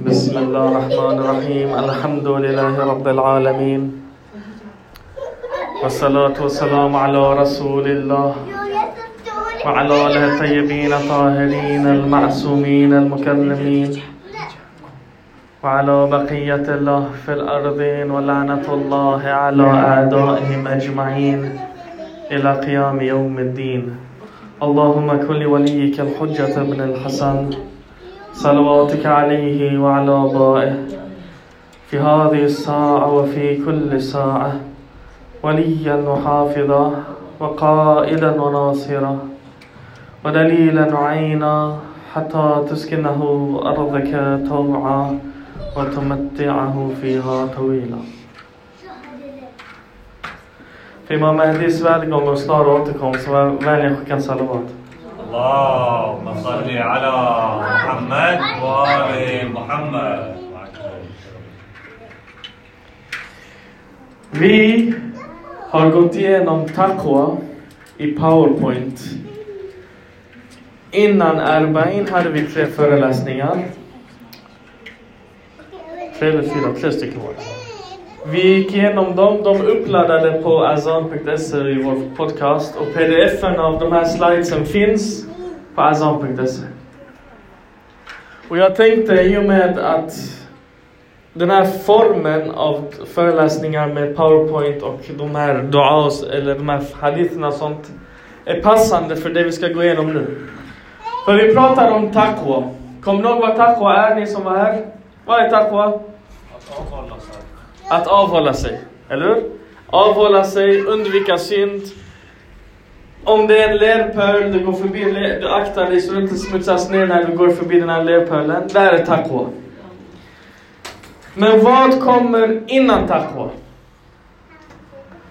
بسم الله الرحمن الرحيم. الحمد لله رب العالمين. والصلاة والسلام على رسول الله. وعلى آله الطيبين الطاهرين المعصومين المكرمين. وعلى بقية الله في الأرضين ولعنة الله على أعدائهم أجمعين إلى قيام يوم الدين. اللهم كن لوليك الحجة بن الحسن. صلواتك عليه وعلى آبائه في هذه الساعة وفي كل ساعة وليا وحافظا وقائلا وناصرا ودليلا وعينا حتى تسكنه أرضك طوعا وتمتعه فيها طويلا För Imam Mahdis välgång och snara återkomst väljer jag skicka. اللهم صل على محمد وآل محمد Vi har gått igenom taqwa i Powerpoint. Innan Arbain hade vi tre föreläsningar. Tre eller fyra, tre stycken var det. Vi gick igenom dem, de uppladdade på azan.se i vår podcast och pdf-en av de här slidesen finns på azan.se. Och jag tänkte i och med att den här formen av föreläsningar med powerpoint och de här duas eller de här haditherna och sånt är passande för det vi ska gå igenom nu. För vi pratar om taqwa. Kommer ni ihåg vad taqwa är, ni som var här? Vad är taqwa? Att avhålla sig, att avhålla sig, eller hur? Avhålla sig, undvika synd. Om det är en lerpöl, du går förbi, du aktar dig så du inte smutsas ner när du går förbi den här lerpölen. Det här är taqwa. Men vad kommer innan taqwa?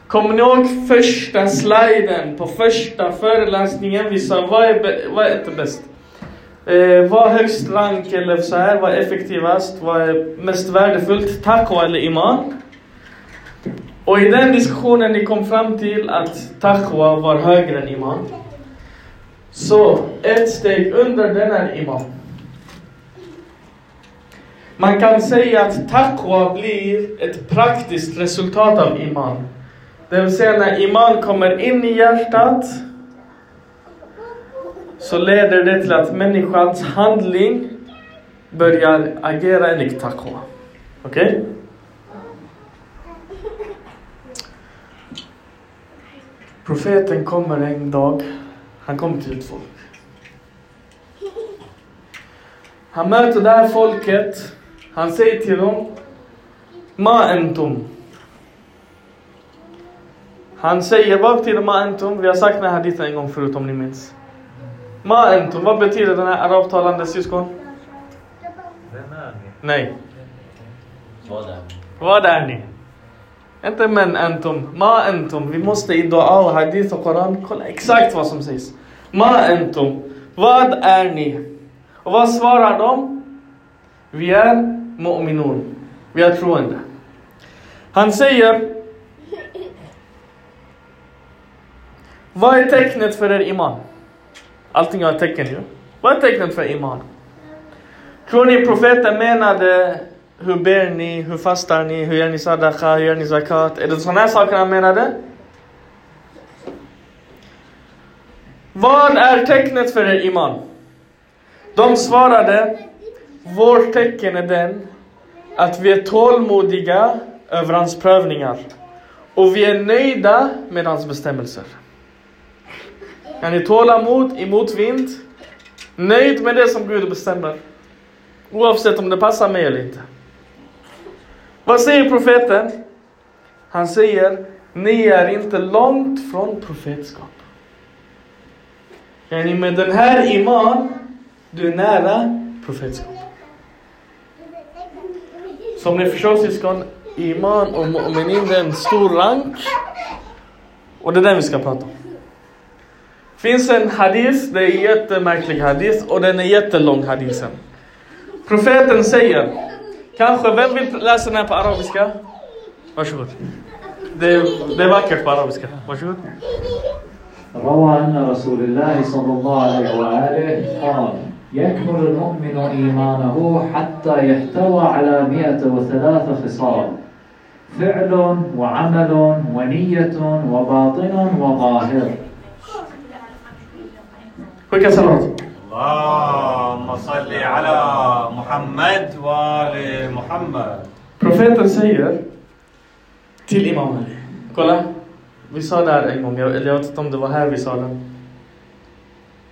Kommer ni ihåg första sliden på första föreläsningen? Vi sa vad är, vad är inte bäst? Eh, vad är högst rank eller så här? Vad är effektivast? Vad är mest värdefullt? Taqwa eller iman? Och i den diskussionen ni kom fram till att taqwa var högre än iman. Så ett steg under den är iman. Man kan säga att taqwa blir ett praktiskt resultat av iman. Det vill säga när iman kommer in i hjärtat så leder det till att människans handling börjar agera enligt taqwa. Okej? Profeten kommer en dag, han kommer till ett folk. Han möter det här folket, han säger till dem Ma entum. Han säger bara till dem ma entum? Vi har sagt den här hadithen en gång förut om ni minns. Ma entum, vad betyder den här arabtalande syskon? Vem är ni? Nej. Vad är Vad är ni? Inte men entum, ma entum. Vi måste i dua och hadith och koran kolla exakt vad som sägs. Ma entum. Vad är ni? Och vad svarar de? Vi är mu'minun. Vi är troende. Han säger Vad är tecknet för er iman? Allting har ett tecken ju. Vad är tecknet för iman? Tror ni profeten menade hur ber ni, hur fastar ni, hur gör ni sadaqa, hur gör ni zakat? Är det sådana här saker han menade? Vad är tecknet för er iman? De svarade, vårt tecken är den att vi är tålmodiga över hans prövningar och vi är nöjda med hans bestämmelser. Är ni tålamod i motvind, nöjd med det som Gud bestämmer. Oavsett om det passar mig eller inte. Vad säger profeten? Han säger, ni är inte långt från profetskap. Yani med den här iman, du är nära profetskap. Som ni förstår syskon, iman och mu'minin det är en stor rank. Och det är den vi ska prata om Finns en hadith, det är en jättemärklig hadith och den är jättelång hadithen. Profeten säger, kanske, vem vill läsa den här på arabiska? Varsågod. Det är, det är vackert på arabiska. Varsågod. روى أن رسول الله صلى الله عليه وآله قال يكمل المؤمن إيمانه حتى يحتوى على مئة وثلاث خصال فعل وعمل ونية وباطن وظاهر Skicka salat. Profeten säger till Imam Ali. Kolla. Vi sa det här en gång, jag, jag vet inte om det var här vi sa den.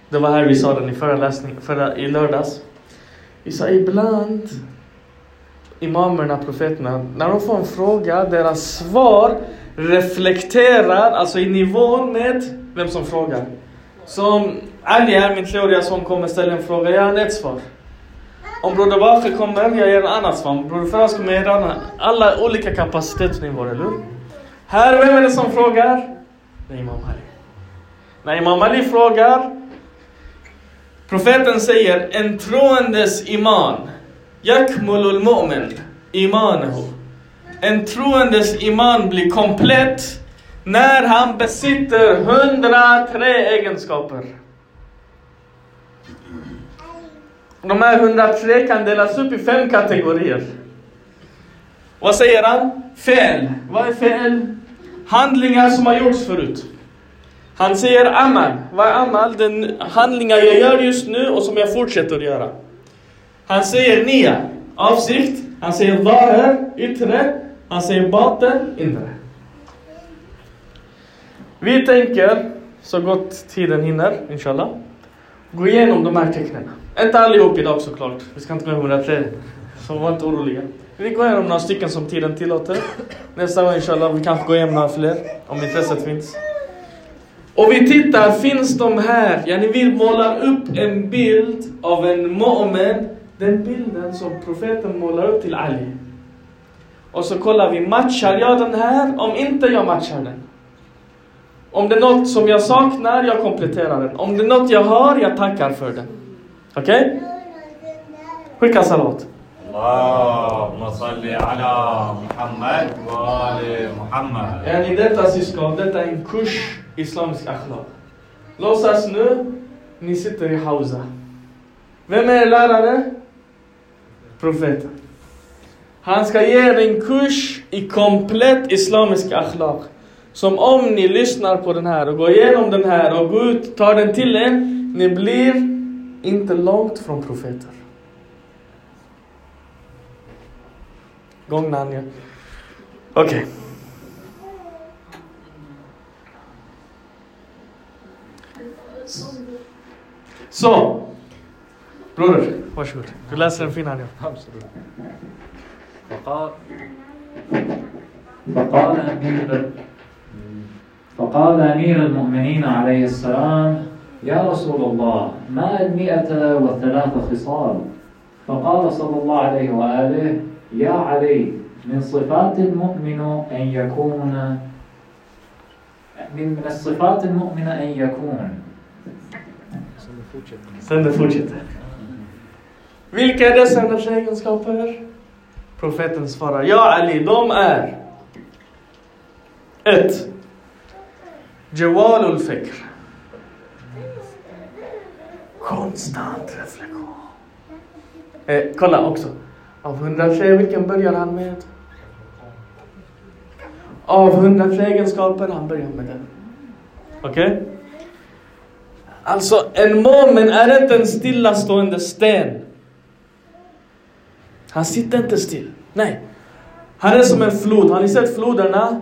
Det var här vi sa den i förra, i lördags. Vi sa ibland imamerna, profeterna, när de får en fråga, deras svar reflekterar, alltså i nivå med vem som frågar. Som Ali är min treåriga son kommer ställa en fråga, jag har ett svar. Om Broder Bacher kommer, jag ger en annat svar. Om Broder Faraz kommer, jag ger annan. Alla olika kapacitetsnivåer, eller hur? Här, vem är det som frågar? Det är Imam Ali. När Imam Ali frågar, profeten säger en troendes iman, yakmulul mu'min, imanehu. En troendes iman blir komplett när han besitter 103 egenskaper. De här 103 kan delas upp i fem kategorier. Vad säger han? Fel. Vad är fel? Handlingar som har gjorts förut. Han säger amal. Vad är amal? Den handlingar jag gör just nu och som jag fortsätter göra. Han säger nia, avsikt. Han säger zahir, yttre. Han säger baten, inre. Vi tänker, så gott tiden hinner, inshallah, gå igenom de här tecknen. Inte allihop idag såklart. Vi ska inte gå igenom 103. Så var inte oroliga. Vi går igenom några stycken som tiden tillåter. Nästa gång inshallah, vi kanske går igenom några fler. Om intresset finns. Och vi tittar, finns de här? Ja, ni vill måla upp en bild av en mu'min. Den bilden som profeten målar upp till Ali. Och så kollar vi, matchar jag den här? Om inte jag matchar den. Om det är något som jag saknar, jag kompletterar den. Om det är något jag har, jag tackar för den. Okej? Okay? Skicka salat. Allahumma salli detta syskon, detta är en kurs i islamisk akhlaq. Låtsas nu, ni sitter i Hausa. Vem är lärare? Profeten. Han ska ge er en kurs i komplett islamisk akhlaq. Som om ni lyssnar på den här och går igenom den här och går ut, tar den till er, ni blir انت لونجت فروم بروفيتر جونج نانيا أوكي سو برودر مشهور كل سنه فينا نانيا فقال فقال امير فقال امير المؤمنين عليه السلام يا رسول الله ما المئة والثلاث خصال فقال صلى الله عليه وآله يا علي من صفات المؤمن أن يكون من من الصفات المؤمن أن يكون Sen det fortsätter. Vilka är dessa hennes egenskaper? Profeten svarar, ja Ali, de är 1. Jawalul fikr. Konstant reflektion. Eh, kolla också. Av 103, vilken börjar han med? Av 103 egenskaper, han börjar med den. Okej? Alltså, en mu'min är inte en stillastående sten. Han sitter inte still. Nej. Han är som en flod. Har ni sett floderna?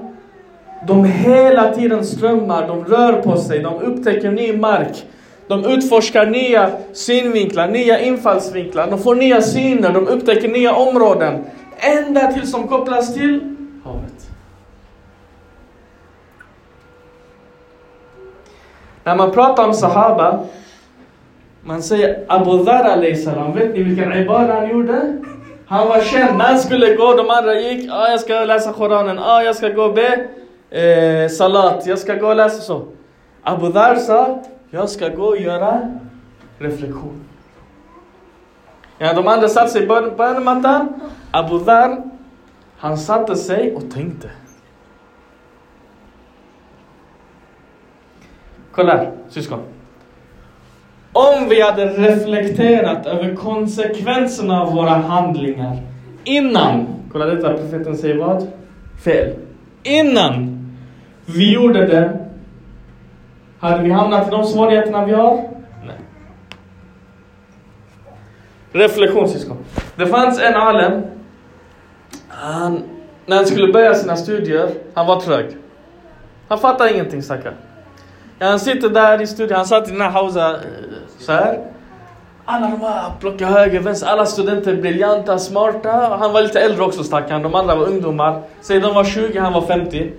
De hela tiden strömmar, de rör på sig, de upptäcker ny mark. De utforskar nya synvinklar, nya infallsvinklar. De får nya syner, de upptäcker nya områden. Ända tills de kopplas till havet. När man pratar om Sahaba, man säger Abu Dhar salam. Vet ni vilken ibada han gjorde? Han var känd. När han skulle gå, de andra gick. Ah, jag ska läsa Koranen. Ah, jag ska gå och be eh, salat. Jag ska gå och läsa så. Abu Dhar sa, jag ska gå och göra reflektion. Ja, de andra satte sig på bönemattan. Abu Dhar, han satte sig och tänkte. Kolla här, syskon. Om vi hade reflekterat över konsekvenserna av våra handlingar innan, kolla detta, profeten säger vad? Fel. Innan vi gjorde det, hade vi hamnat i de svårigheterna vi har? Nej. Reflektionssyskon. Det fanns en alem, han, när han skulle börja sina studier, han var trög. Han fattade ingenting stackarn. Ja, han sitter där i studion, han satt i den här hausa eh, så här. Alla de här plockar höger, vänster, alla studenter är briljanta, smarta. Han var lite äldre också stackaren, de andra var ungdomar. Säg de var 20, han var 50.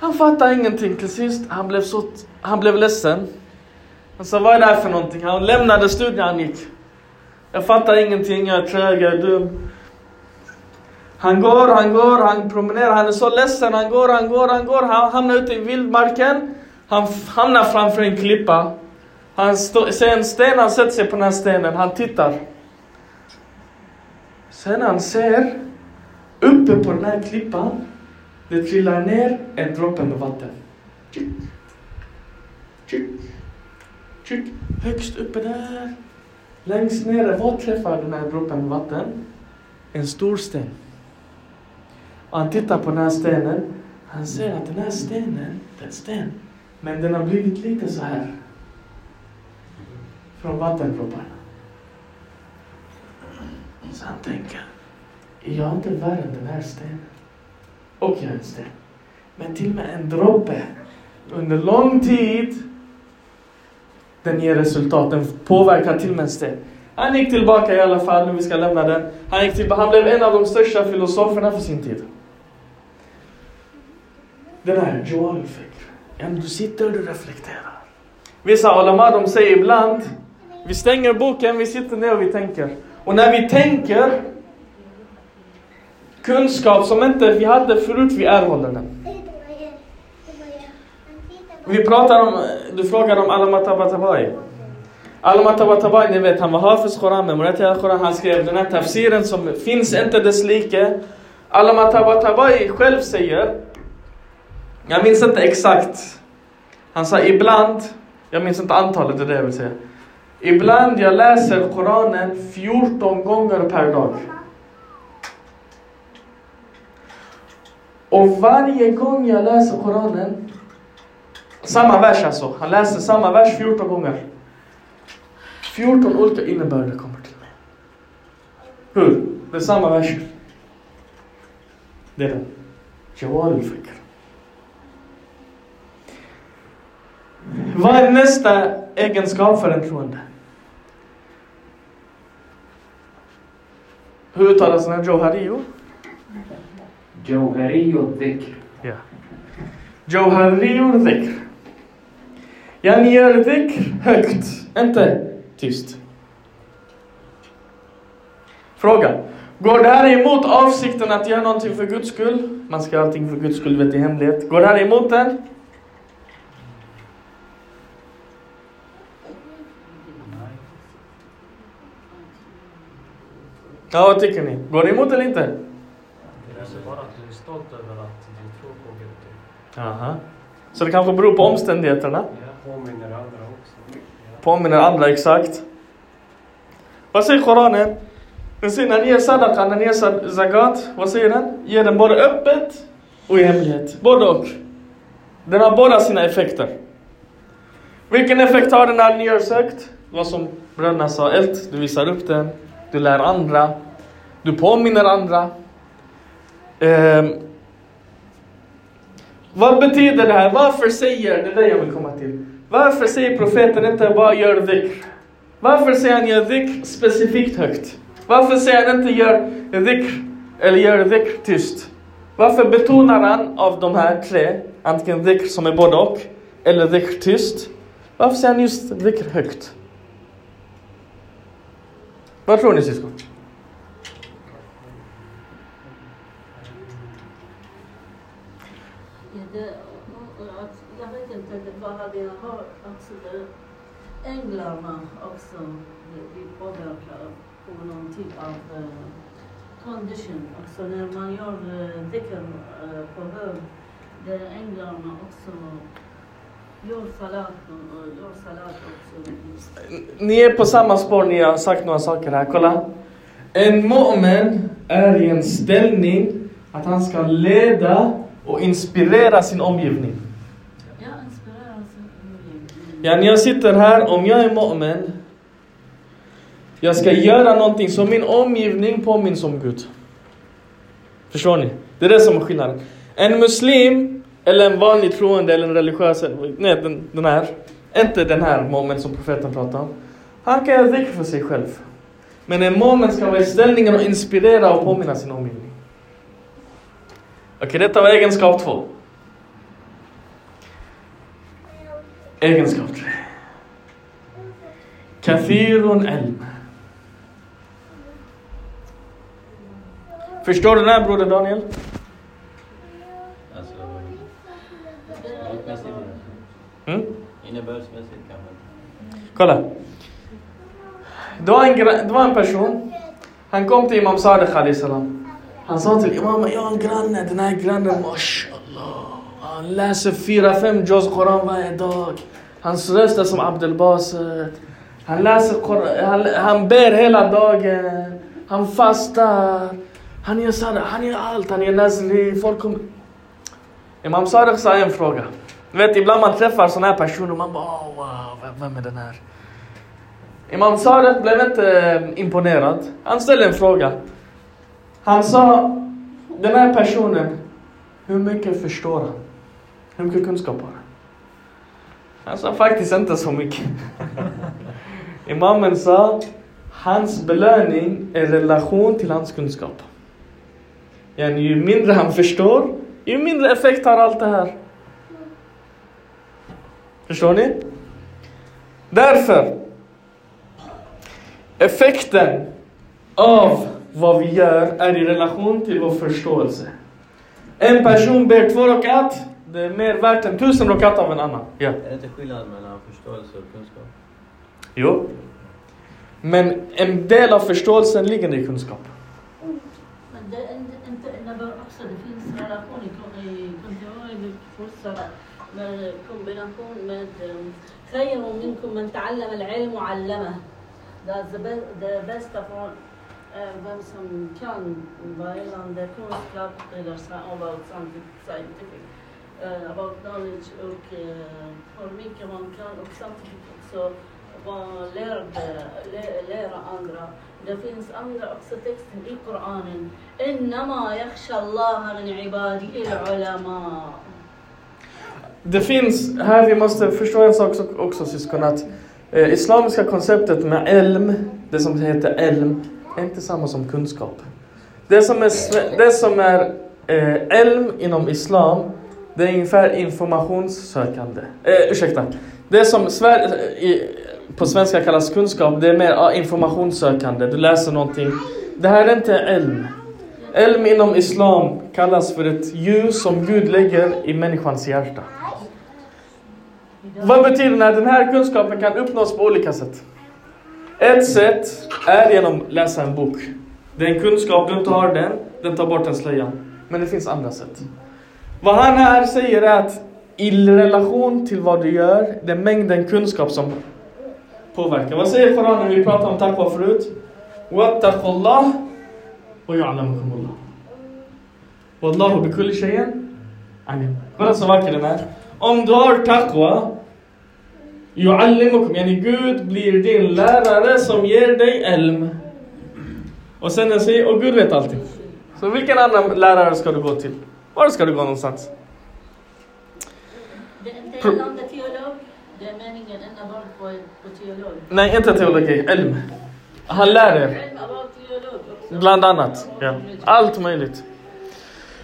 Han fattade ingenting till sist, han blev, så, han blev ledsen. Han sa, vad är det här för någonting? Han lämnade studion, han gick. Jag fattar ingenting, jag är trög, jag är dum. Han går, han går, han promenerar, han är så ledsen, han går, han går, han går, han hamnar ute i vildmarken. Han hamnar framför en klippa. Han ser en sten, han sätter sig på den här stenen, han tittar. Sen han ser, uppe på den här klippan, det trillar ner en droppe med vatten. Tjuk, tjuk, tjuk. Högst uppe där, längst nere, vad träffar den här droppen med vatten? En stor sten. Och han tittar på den här stenen. Han ser att den här stenen, det är en sten. Men den har blivit lite så här. Från vattendropparna. Så han tänker. Är jag inte värre än den här stenen? Och jag en sten. Men till och med en droppe. Under lång tid. Den ger resultat. Den påverkar till och med en sten. Han gick tillbaka i alla fall, nu vi ska lämna den. Han, gick tillbaka, han blev en av de största filosoferna för sin tid. Den här Joal Fikr. Ja, du sitter och du reflekterar. Vissa ulama de säger ibland, vi stänger boken, vi sitter ner och vi tänker. Och när vi tänker, kunskap som inte vi hade förut, vi erhåller den. Vi pratar om, du frågar om Alamat Tabatabai. Ni vet, han var Hafiz Koran, memorerade Koran, han skrev den här tafsiren som finns inte dess like. Alamatabatabai själv säger, jag minns inte exakt. Han sa ibland, jag minns inte antalet, det är det jag vill säga. Ibland jag läser Koranen 14 gånger per dag. Och varje gång jag läser Koranen, samma vers alltså, han läser samma vers 14 gånger. 14 olika innebörder kommer till mig. Hur? Det är samma vers. Det är den. Jawal al-Fikr. Vad är nästa egenskap för en troende? Hur uttalas den här Johariyo? جوهري الذكر Ja. Johariyo dhikr. Yani gör dhikr högt, inte tyst. Fråga. Går det här emot avsikten att göra någonting för Guds skull? Man ska göra allting för Guds skull, vet i hemlighet. Går det här emot den? Ja, vad tycker ni? Går det emot eller inte? Stolt över att du tror på Gud. Aha. Så det kanske beror på omständigheterna? Ja. Påminner andra också. Påminner andra exakt. Vad säger Koranen? Den säger när ni ger sadaka, när ni ger zakat, vad säger den? Ge den både öppet och i hemlighet. Både och. Den har båda sina effekter. Vilken effekt har den när ni gör sökt? Vad som bröderna sa, ett, du visar upp den, du lär andra, du påminner andra. Eh, vad betyder det här? Varför säger, det är det jag vill komma till. Varför säger profeten inte bara gör dhikr? Varför säger han gör dhikr specifikt högt? Varför säger han inte gör dhikr, eller gör dhikr tyst? Varför betonar han av de här tre, antingen dhikr som är både och, eller dhikr tyst? Varför säger han just dhikr högt? Vad tror ni syskon? Ja, det, att, jag vet inte, det bara hade jag hört att det, änglarna också blir påverkade på någon typ av uh, condition. Också när man gör eh, uh, dhikr uh, eh, på hög, där änglarna också Gör salat och gör salat också. Ni är på samma spår, ni har sagt några saker här. Kolla. En mu'min är i en ställning att han ska leda och inspirera sin omgivning. Yani jag sitter här, om jag är mu'min, jag ska göra någonting som min omgivning påminns om Gud. Förstår ni? Det är det som är skillnaden. En muslim, eller en vanlig troende, eller en religiös, nej den, den här, inte den här mu'min som profeten pratar om. Han kan göra dhikr för sig själv. Men en mu'min ska vara i ställningen och inspirera och påminna sin omgivning. Okej, detta var egenskap två. Egenskap tre. Kathirun ilm. Förstår du den här broder Daniel? Alltså, Mm? Innebördsmässigt kanske. Kolla. Det var, en, det var en person. Han kom till Imam Sadiq salam. Han sa till Imam, jag har en granne. Den här grannen, mashallah. Han läser fyra, fem juz Koran varje dag. Hans röst är som Abdel Baset. Han läser Koran, han, han ber hela dagen. Han fastar. Han gör sadaq, han gör allt. Han gör Nazli. Folk kommer... Imam Sadiq sa en fråga. Du vet, ibland man träffar såna här e personer och man bara oh, wow, vem- är den här? Imam Sadiq blev inte eh, imponerad. Han ställde en fråga. Han sa, den här personen, hur mycket förstår han? Hur mycket kunskap har han? Han sa faktiskt inte så mycket. Imamen sa, hans belöning är relation till hans kunskap. Yani, ju mindre han förstår, ju mindre effekt har allt det här. Förstår ni? Därför, effekten av vad vi gör är i relation till vår förståelse. En person ber två rakat, det är mer värt än tusen rakat av en annan. Ja. Är det inte skillnad mellan förståelse och kunskap? Jo. Men en del av förståelsen ligger i kunskap. Men det är inte, inte innebär också, det finns relation i kontinuerlig fostran med kombination med خير منكم من تعلم العلم وعلمه. Det är det bä- det bästa från eh, vem som kan vad gällande kunskap eller sa- about something scientific. uh, about knowledge och uh, hur mycket man kan och samtidigt också vara lärd, andra. Det finns andra också texter i Koranen. Innama yakhsha Allah min ibadihi ulama. Det finns, här vi måste förstå en sak också, också syskon att eh, islamiska konceptet med elm, det som heter elm, är inte samma som kunskap. Det som är, det som är eh, elm inom islam det är ungefär informationssökande. Eh, ursäkta. Det som Sver- eh, i, på svenska kallas kunskap, det är mer informationssökande. Du läser någonting. Det här är inte elm. Elm inom islam kallas för ett ljus som Gud lägger i människans hjärta. Vad betyder det? Den här kunskapen kan uppnås på olika sätt. Ett sätt är genom att läsa en bok. Det är en kunskap, du inte har den, den tar bort en slöja. Men det finns andra sätt. Vad han här säger är att i relation till vad du gör, det är mängden kunskap som påverkar. Vad säger Koranen? Vi pratade om taqwa förut. Wattaqullah ya'lamukumullah. Wallahu bikulli shay'in alim. Kolla så vacker den är. Om du har taqwa, yu'allimukum, yani Gud blir din lärare som ger dig elm. Och sen säger, och Gud vet allting. Så vilken annan lärare ska du gå till? Var ska du gå någonstans? Det är inte Pro- gällande teolog. Det är meningen enbart på, på teolog. Nej, inte teologi, elm. Han lär er. Bland annat. Ja. Allt möjligt.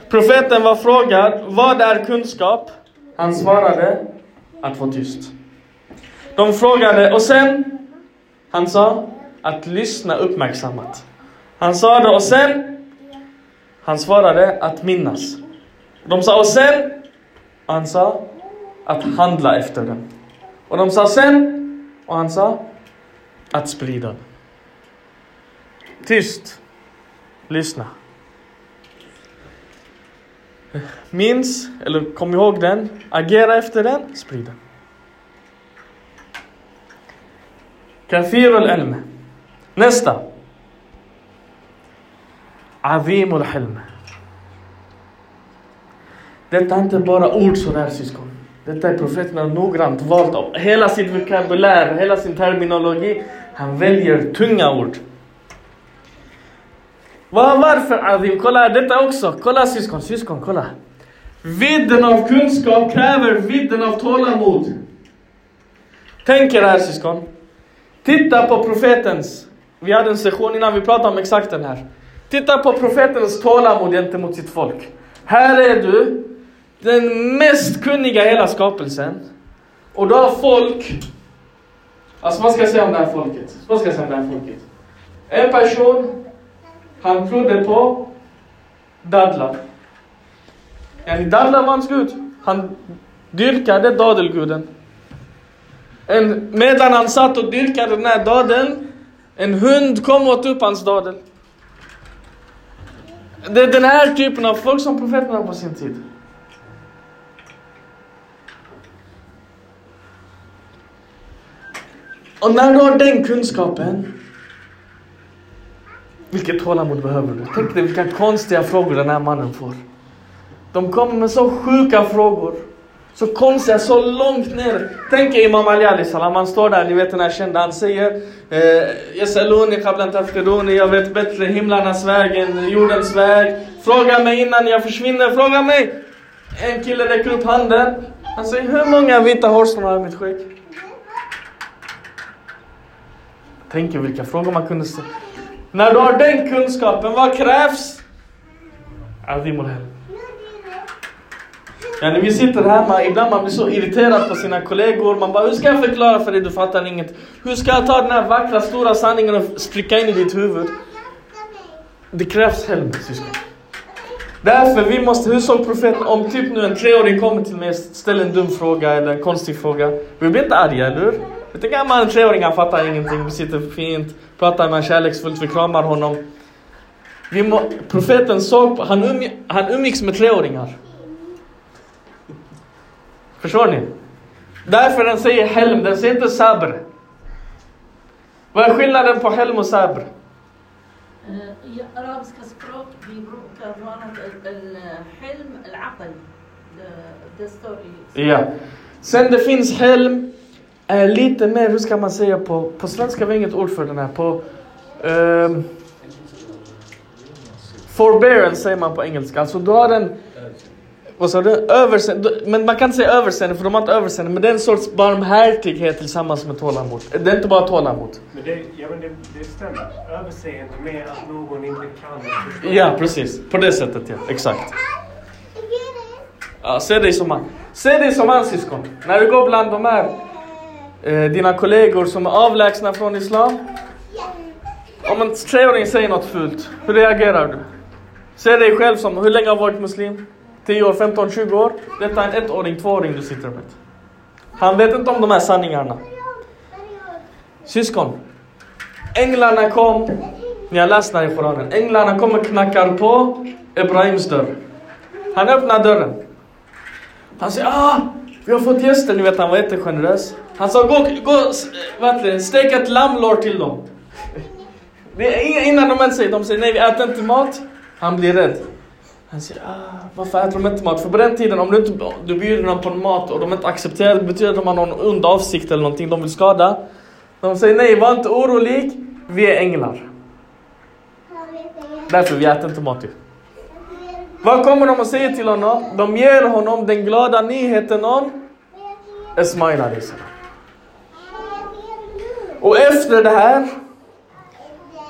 Profeten var frågad, vad är kunskap? Han svarade, att få tyst. De frågade, och sen? Han sa, att lyssna uppmärksammat. Han sa det, och sen? Han svarade, att minnas. De sa och sen, han sa att handla efter den. Och de sa sen, och han sa att sprida den. Tyst. Lyssna. Minns, eller kom ihåg den. Agera efter den, sprid den. كثير العلم نستا عظيم الحلم detta är inte bara ord sådär syskon. Detta är profeten har noggrant valt av hela sin vokabulär, hela sin terminologi. Han väljer tunga ord. Var, varför Azim? Kolla detta också. Kolla syskon, syskon, kolla. Vidden av kunskap kräver vidden av tålamod. Tänk er här syskon. Titta på profetens, vi hade en session innan vi pratade om exakt den här. Titta på profetens tålamod gentemot sitt folk. Här är du, den mest kunniga i hela skapelsen. Och du har folk, alltså vad ska jag säga om det här folket? Vad ska jag säga om det här folket? En person, han trodde på dadlar. Yani dadlar var hans gud. Han dyrkade dadelguden. En, medan han satt och dyrkade den här dadeln, en hund kom och åt upp hans dadel. Det är den här typen av folk som profeterna på sin tid. Och när du har den kunskapen, vilket tålamod behöver du? Tänk dig vilka konstiga frågor den här mannen får. De kommer med så sjuka frågor. Så konstiga, så långt ner. Tänk er Imam Ali Ali salam, han står där, ni vet den här kända, han säger eh, Yasaluni qablan tafkiruni, jag vet bättre himlarnas väg än jordens väg. Fråga mig innan jag försvinner, fråga mig! En kille räcker upp handen. Han säger, hur många vita hårstrån har jag i mitt skägg? Tänk er vilka frågor man kunde ställa. När du har den kunskapen, vad krävs? Azimul. Ja, när vi sitter hemma, ibland man blir så irriterad på sina kollegor. Man bara, hur ska jag förklara för dig? Du fattar inget. Hur ska jag ta den här vackra, stora sanningen och spricka in i ditt huvud? Det krävs helm, syskon. Därför vi måste, hur såg profeten om typ nu en treåring kommer till mig och ställer en dum fråga eller en konstig fråga. Vi blir inte arga, eller hur? Lite gammal treåring, han fattar ingenting, vi sitter fint, pratar med kärleksfullt, vi kramar honom. Vi må, profeten såg, han, umg, han umgicks med treåringar. Förstår ni? Därför den säger helm, den säger inte sabr. Vad är skillnaden på helm och sabr? Eh, I arabiska språk vi brukar eh, helm, al-aql. Det står i... Ja. Sen det finns helm är lite mer, hur ska man säga på, på svenska har vi inget ord för den här. På, um, forbearance säger man på engelska. Alltså du har en, vad sa du? Överseende. Men man kan inte säga överseende för de har inte överseende. Men det är en sorts barmhärtighet tillsammans med tålamod. Det är inte bara tålamod. Men det, ja, men det, det stämmer. Överseende med att någon inte kan förstå. Ja, precis. På det sättet, ja. Exakt. Ja, se dig som han. Se dig som hans syskon. När du går bland de här eh, dina kollegor som är avlägsna från Islam. Om en treåring säger något fult, hur reagerar du? Se dig själv som, hur länge har du varit muslim? 10 år, 15, 20 år? Detta är en ettåring, tvååring du sitter med. Han vet inte om de här sanningarna. Syskon. Änglarna kom, ni har läst den i Koranen. Änglarna kommer och knackar på Ibrahims dörr. Han öppnar dörren. Han säger ah, vi har fått gäster. Ni vet han var jättegenerös. Han sa gå, gå vad det, stek ett lammlår till dem. Det innan de ens säger, de säger nej vi äter inte mat. Han blir rädd. Han säger ah, varför äter de inte mat? För på den tiden om du inte du bjuder dem på mat och de inte accepterar det betyder att de har någon ond avsikt eller någonting de vill skada. De säger nej, var inte orolig. Vi är änglar. Därför vi äter inte mat ju. Vad kommer de att säga till honom? De ger honom den glada nyheten om Ismail salam. Och efter det här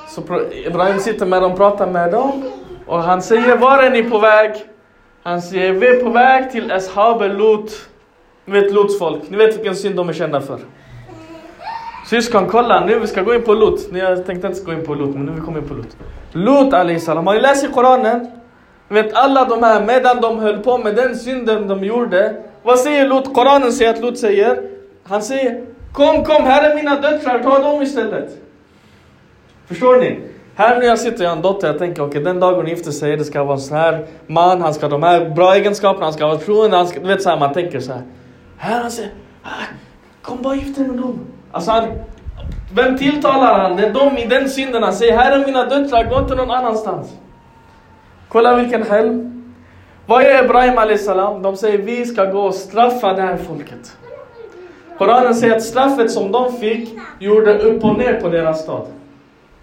så Ibrahim sitter med dem och pratar med dem och han säger var är ni på väg? Han säger vi är på väg till Ashab Lut. Ni vet Luts folk, ni vet vilken synd de är kända för. Syskon kolla nu vi ska gå in på Lut. Jag tänkte inte gå in på Lut men nu vi kommer in på Lut. Lut alayhi salam, har ni läst i Koranen? Vet alla de här, medan de höll på med den synden de gjorde. Vad säger Lut? Koranen säger att Lut säger. Han säger Kom, kom, här är mina döttrar, ta dem istället. Förstår ni? Här när jag sitter, jag har en dotter, jag tänker okej okay, den dagen hon gifter sig, det ska vara en sån här man, han ska ha de här bra egenskaperna, han ska vara troende, han ska, du vet så här, man tänker så här. Här han säger, ah, kom bara gifta dig med dem. Alltså han, vem tilltalar han? Det är de i den synden. Han säger, här är mina döttrar, gå inte någon annanstans. Kolla vilken helm. Vad är Ibrahim Salam? De säger, vi ska gå och straffa det här folket. Koranen säger att straffet som de fick gjorde upp och ner på deras stad.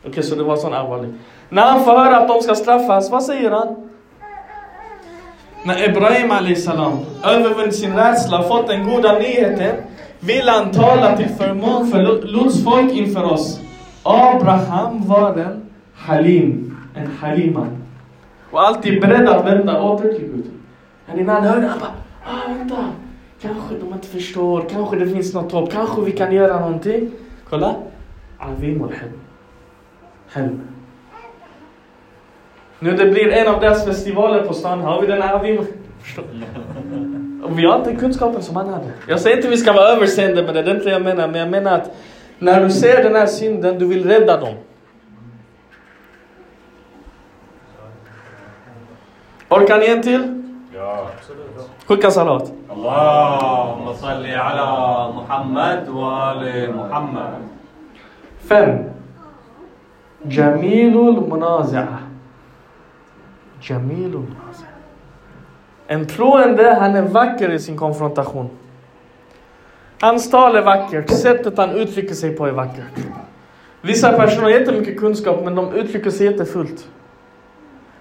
Okej, så det var sån allvarlig. När han får höra att de ska straffas, vad säger han? När Ibrahim a.s. övervunnit sin rädsla och fått den goda nyheten vill han tala till förmån för Lots folk inför oss. Abraham var en halim, en haliman. Och alltid beredd att vända åter till Gud. Men innan han hörde, han bara, ah, vänta. Kanske de inte förstår, kanske det finns något hopp, kanske vi kan göra någonting. Kolla. Avim och helm. Helm. Nu det blir en av deras festivaler på stan, har vi den Avim? Och vi har inte kunskapen som han hade. Jag säger inte att vi ska vara överseende med det, det är inte det jag menar. Men jag menar att när du ser den här synden, du vill rädda dem. Orkar ni en till? Ja. Skicka salat. Allahumma salli ala Muhammad wa ali Muhammad. Fem. Jamilul munazi'a. Jamilul munazi'a. En troende, han är vacker i sin konfrontation. Hans tal är vackert, sättet han uttrycker sig på är vackert. Vissa personer har jättemycket kunskap men de uttrycker sig jättefullt.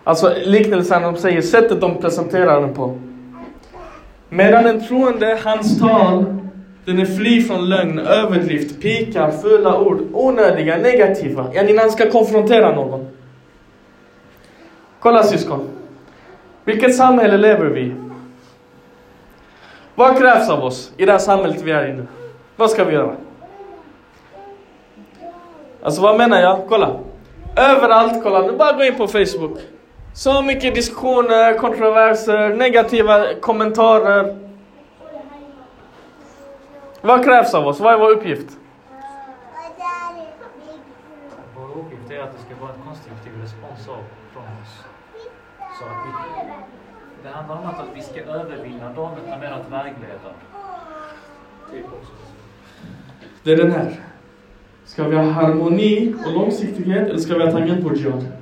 Alltså liknelsen de säger, sättet de presenterar den på. Medan en troende, hans tal, den är fri från lögn, överdrift, pikar, fula ord, onödiga, negativa. Yani när han ska konfrontera någon. Kolla syskon. Vilket samhälle lever vi i? Vad krävs av oss i det här samhället vi är i nu? Vad ska vi göra? Alltså vad menar jag? Kolla. Överallt, kolla nu bara gå in på Facebook. Så mycket diskussioner, kontroverser, negativa kommentarer. Vad krävs av oss? Vad är vår uppgift? Vår uppgift är att det ska vara en konstruktiv respons av, från oss. Så att vi, det handlar om att, vi ska övervinna dem utan mer att vägleda. Typ. Det är den här. Ska vi ha harmoni och långsiktighet eller ska vi ha tangentbordsjad? Yani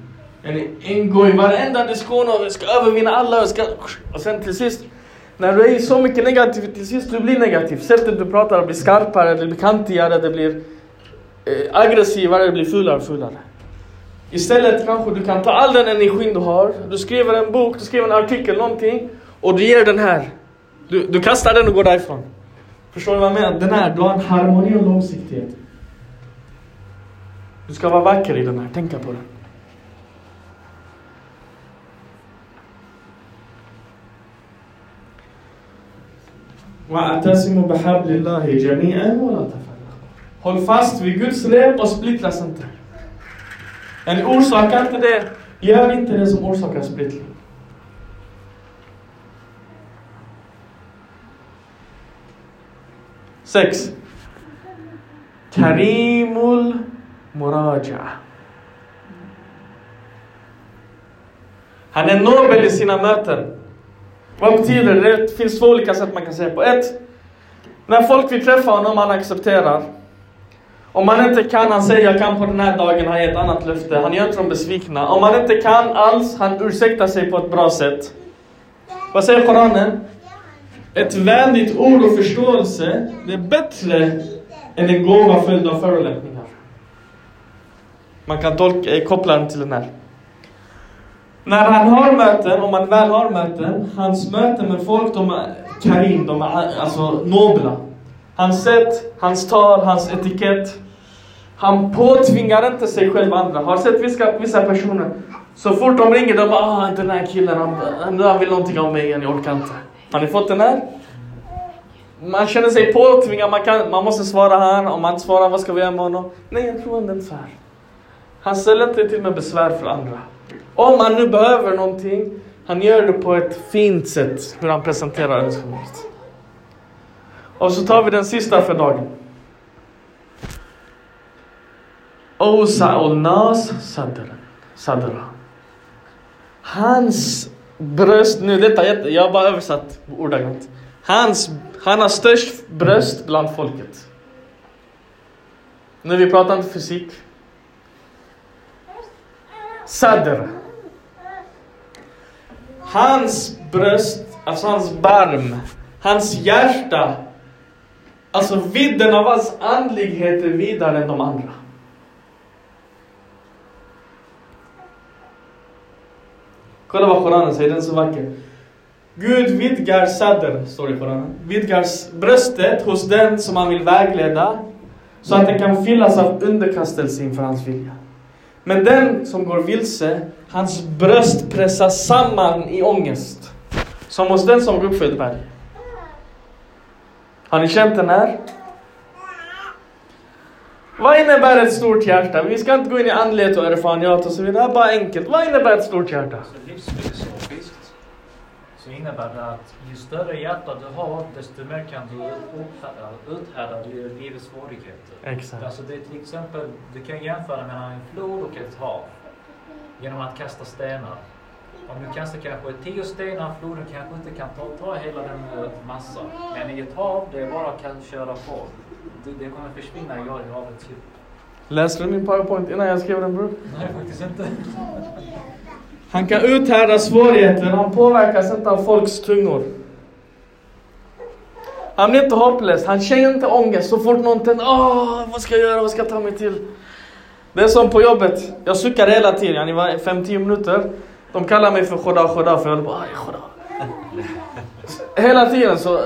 ingå i varenda diskussion och ska övervinna alla och ska... Och sen till sist, när du är i så mycket negativt, till sist du blir negativ. Sättet du pratar blir skarpare, det blir kantigare, det blir eh, aggressivare, det blir fulare och fulare. Istället kanske du kan ta all den energin du har, du skriver en bok, du skriver en artikel, någonting och du ger den här. Du, du kastar den och går därifrån. Förstår du vad jag menar? Den här, du har en harmoni och långsiktighet. Du ska vara vacker i den här, tänka på den. واعتصموا بحبل الله جميعا ولا تفرقوا. Håll fast vid Guds rep och splittras inte. En orsakar inte det, gör inte det som orsakar splittring. Sex. Karimul Muraja. Han är nobel i sina möten. Vad betyder det? Det finns två olika sätt man kan säga på. Ett, när folk vill träffa honom, han accepterar. Om man inte kan, han säger jag kan på den här dagen, han ger ett annat löfte. Han gör inte dem besvikna. Om man inte kan alls, han ursäktar sig på ett bra sätt. Vad säger Koranen? Ett vänligt ord och förståelse, det är bättre än en gåva följd av förolämpningar. Man kan tolka, eh, koppla den till den här. När han har möten, om man väl har möten, hans möten med folk, de är karim, de är alltså nobla. Hans sätt, hans tal, hans etikett. Han påtvingar inte sig själv andra. Har sett vissa, vissa personer, så fort de ringer, de bara ah, den här killen, han, han, han vill någonting av mig igen, jag orkar inte. Har ni fått den här? Man känner sig påtvingad, man, kan, man måste svara här, om man inte svarar, vad ska vi göra med honom? Nej, jag tror inte så här. Han ställer inte till med besvär för andra. Om han nu behöver någonting, han gör det på ett fint sätt, hur han presenterar det. Och så tar vi den sista för dagen. Osa nas sadra. Hans bröst, nu detta jag har bara översatt ordagrant. Hans, han har störst bröst bland folket. Nu vi pratar inte fysik. Sadr. Hans bröst, alltså hans barm, hans hjärta. Alltså vidden av hans andlighet är vidare än de andra. Kolla vad Koranen säger, den är så vacker. Gud vidgar sadr, står det i Koranen. Vidgar bröstet hos den som han vill vägleda. Så att det kan fyllas av underkastelse inför hans vilja. Men den som går vilse, hans bröst pressas samman i ångest. Som hos den som går upp för ett berg. Har ni känt den här? Vad innebär ett stort hjärta? Vi ska inte gå in i andlighet och erfarenhet och så vidare. Bara enkelt. Vad innebär ett stort hjärta? Alltså, så innebär det att ju större hjärta du har, desto mer kan du uthärda, uthärda livets svårigheter. Exakt. Alltså det är till exempel, du kan jämföra mellan en flod och ett hav genom att kasta stenar. Om du kastar kanske tio stenar, floden kanske inte kan ta, ta hela den eh, massan. Men i ett hav, det är bara att köra på. Det, det kommer försvinna i havets djup. Läste du min powerpoint innan jag skrev den bror? Nej, faktiskt inte. Han kan uthärda svårigheter, han påverkas inte av folks tungor. Han blir inte hopplös, han känner inte ångest så fort någon tänder, åh, vad ska jag göra, vad ska jag ta mig till? Det är som på jobbet, jag suckar hela tiden, i var 5-10 minuter. De kallar mig för Khoda Khoda för jag håller på, aj Khoda. Hela tiden så,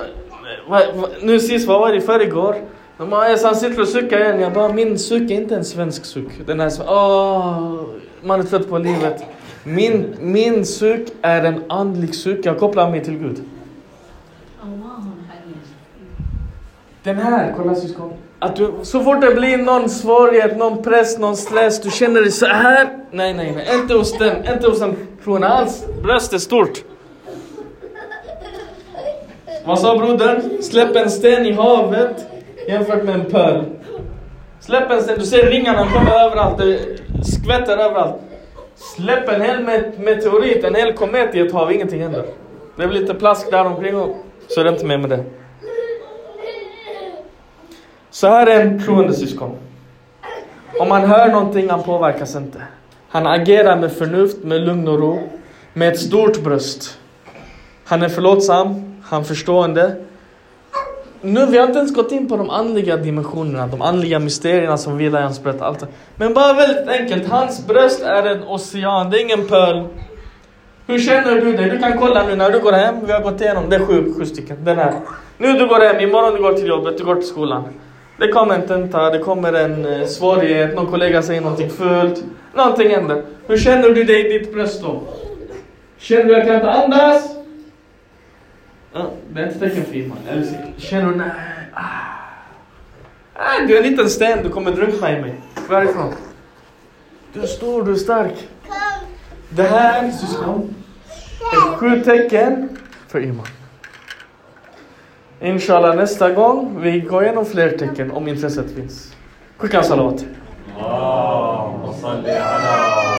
nu sist, vad var det, i förrgår? De bara, han sitter och suckar igen. Jag bara, min suck är inte en svensk suck. Den är så, åh, man är trött på livet. Min, min suck är en andlig suck. Jag kopplar mig till Gud. Den här, kolla syskon. Att du, så fort det blir någon svårighet, någon press, någon stress, du känner dig så här. Nej, nej, nej. Inte hos den, inte hos den tron alls. Bröstet är stort. Vad sa brodern? Släpp en sten i havet jämfört med en pöl. Släpp en sten, du ser ringarna kommer överallt, det skvätter överallt. Släpp en hel meteorit, en hel komet i ett hav, ingenting händer. Det blir lite plask där omkring och så är det inte mer med det. Så här är en troende syskon. Om han hör någonting, han påverkas inte. Han agerar med förnuft, med lugn och ro, med ett stort bröst. Han är förlåtsam, han förstående. Nu, vi har inte ens gått in på de andliga dimensionerna, de andliga mysterierna som vilar i hans bröst. Allt. Men bara väldigt enkelt, hans bröst är en ocean, det är ingen pöl. Hur känner du dig? Du kan kolla nu när du går hem, vi har gått igenom, det är sju, sju stycken. Den här. Nu du går hem, imorgon du går till jobbet, du går till skolan. Det kommer en tenta, det kommer en eh, svårighet, någon kollega säger någonting fult. Någonting händer. Hur känner du dig i ditt bröst då? Känner du att jag inte andas? Det är inte teckenfilm. Känner du nej? Ah. Ah, du är en liten sten, du kommer drunkna i mig. Varifrån? Du är stor, du är stark. Det här, syskon, är sju tecken för iman. Inshallah nästa gång vi går igenom fler tecken om intresset finns. Skicka en salavat.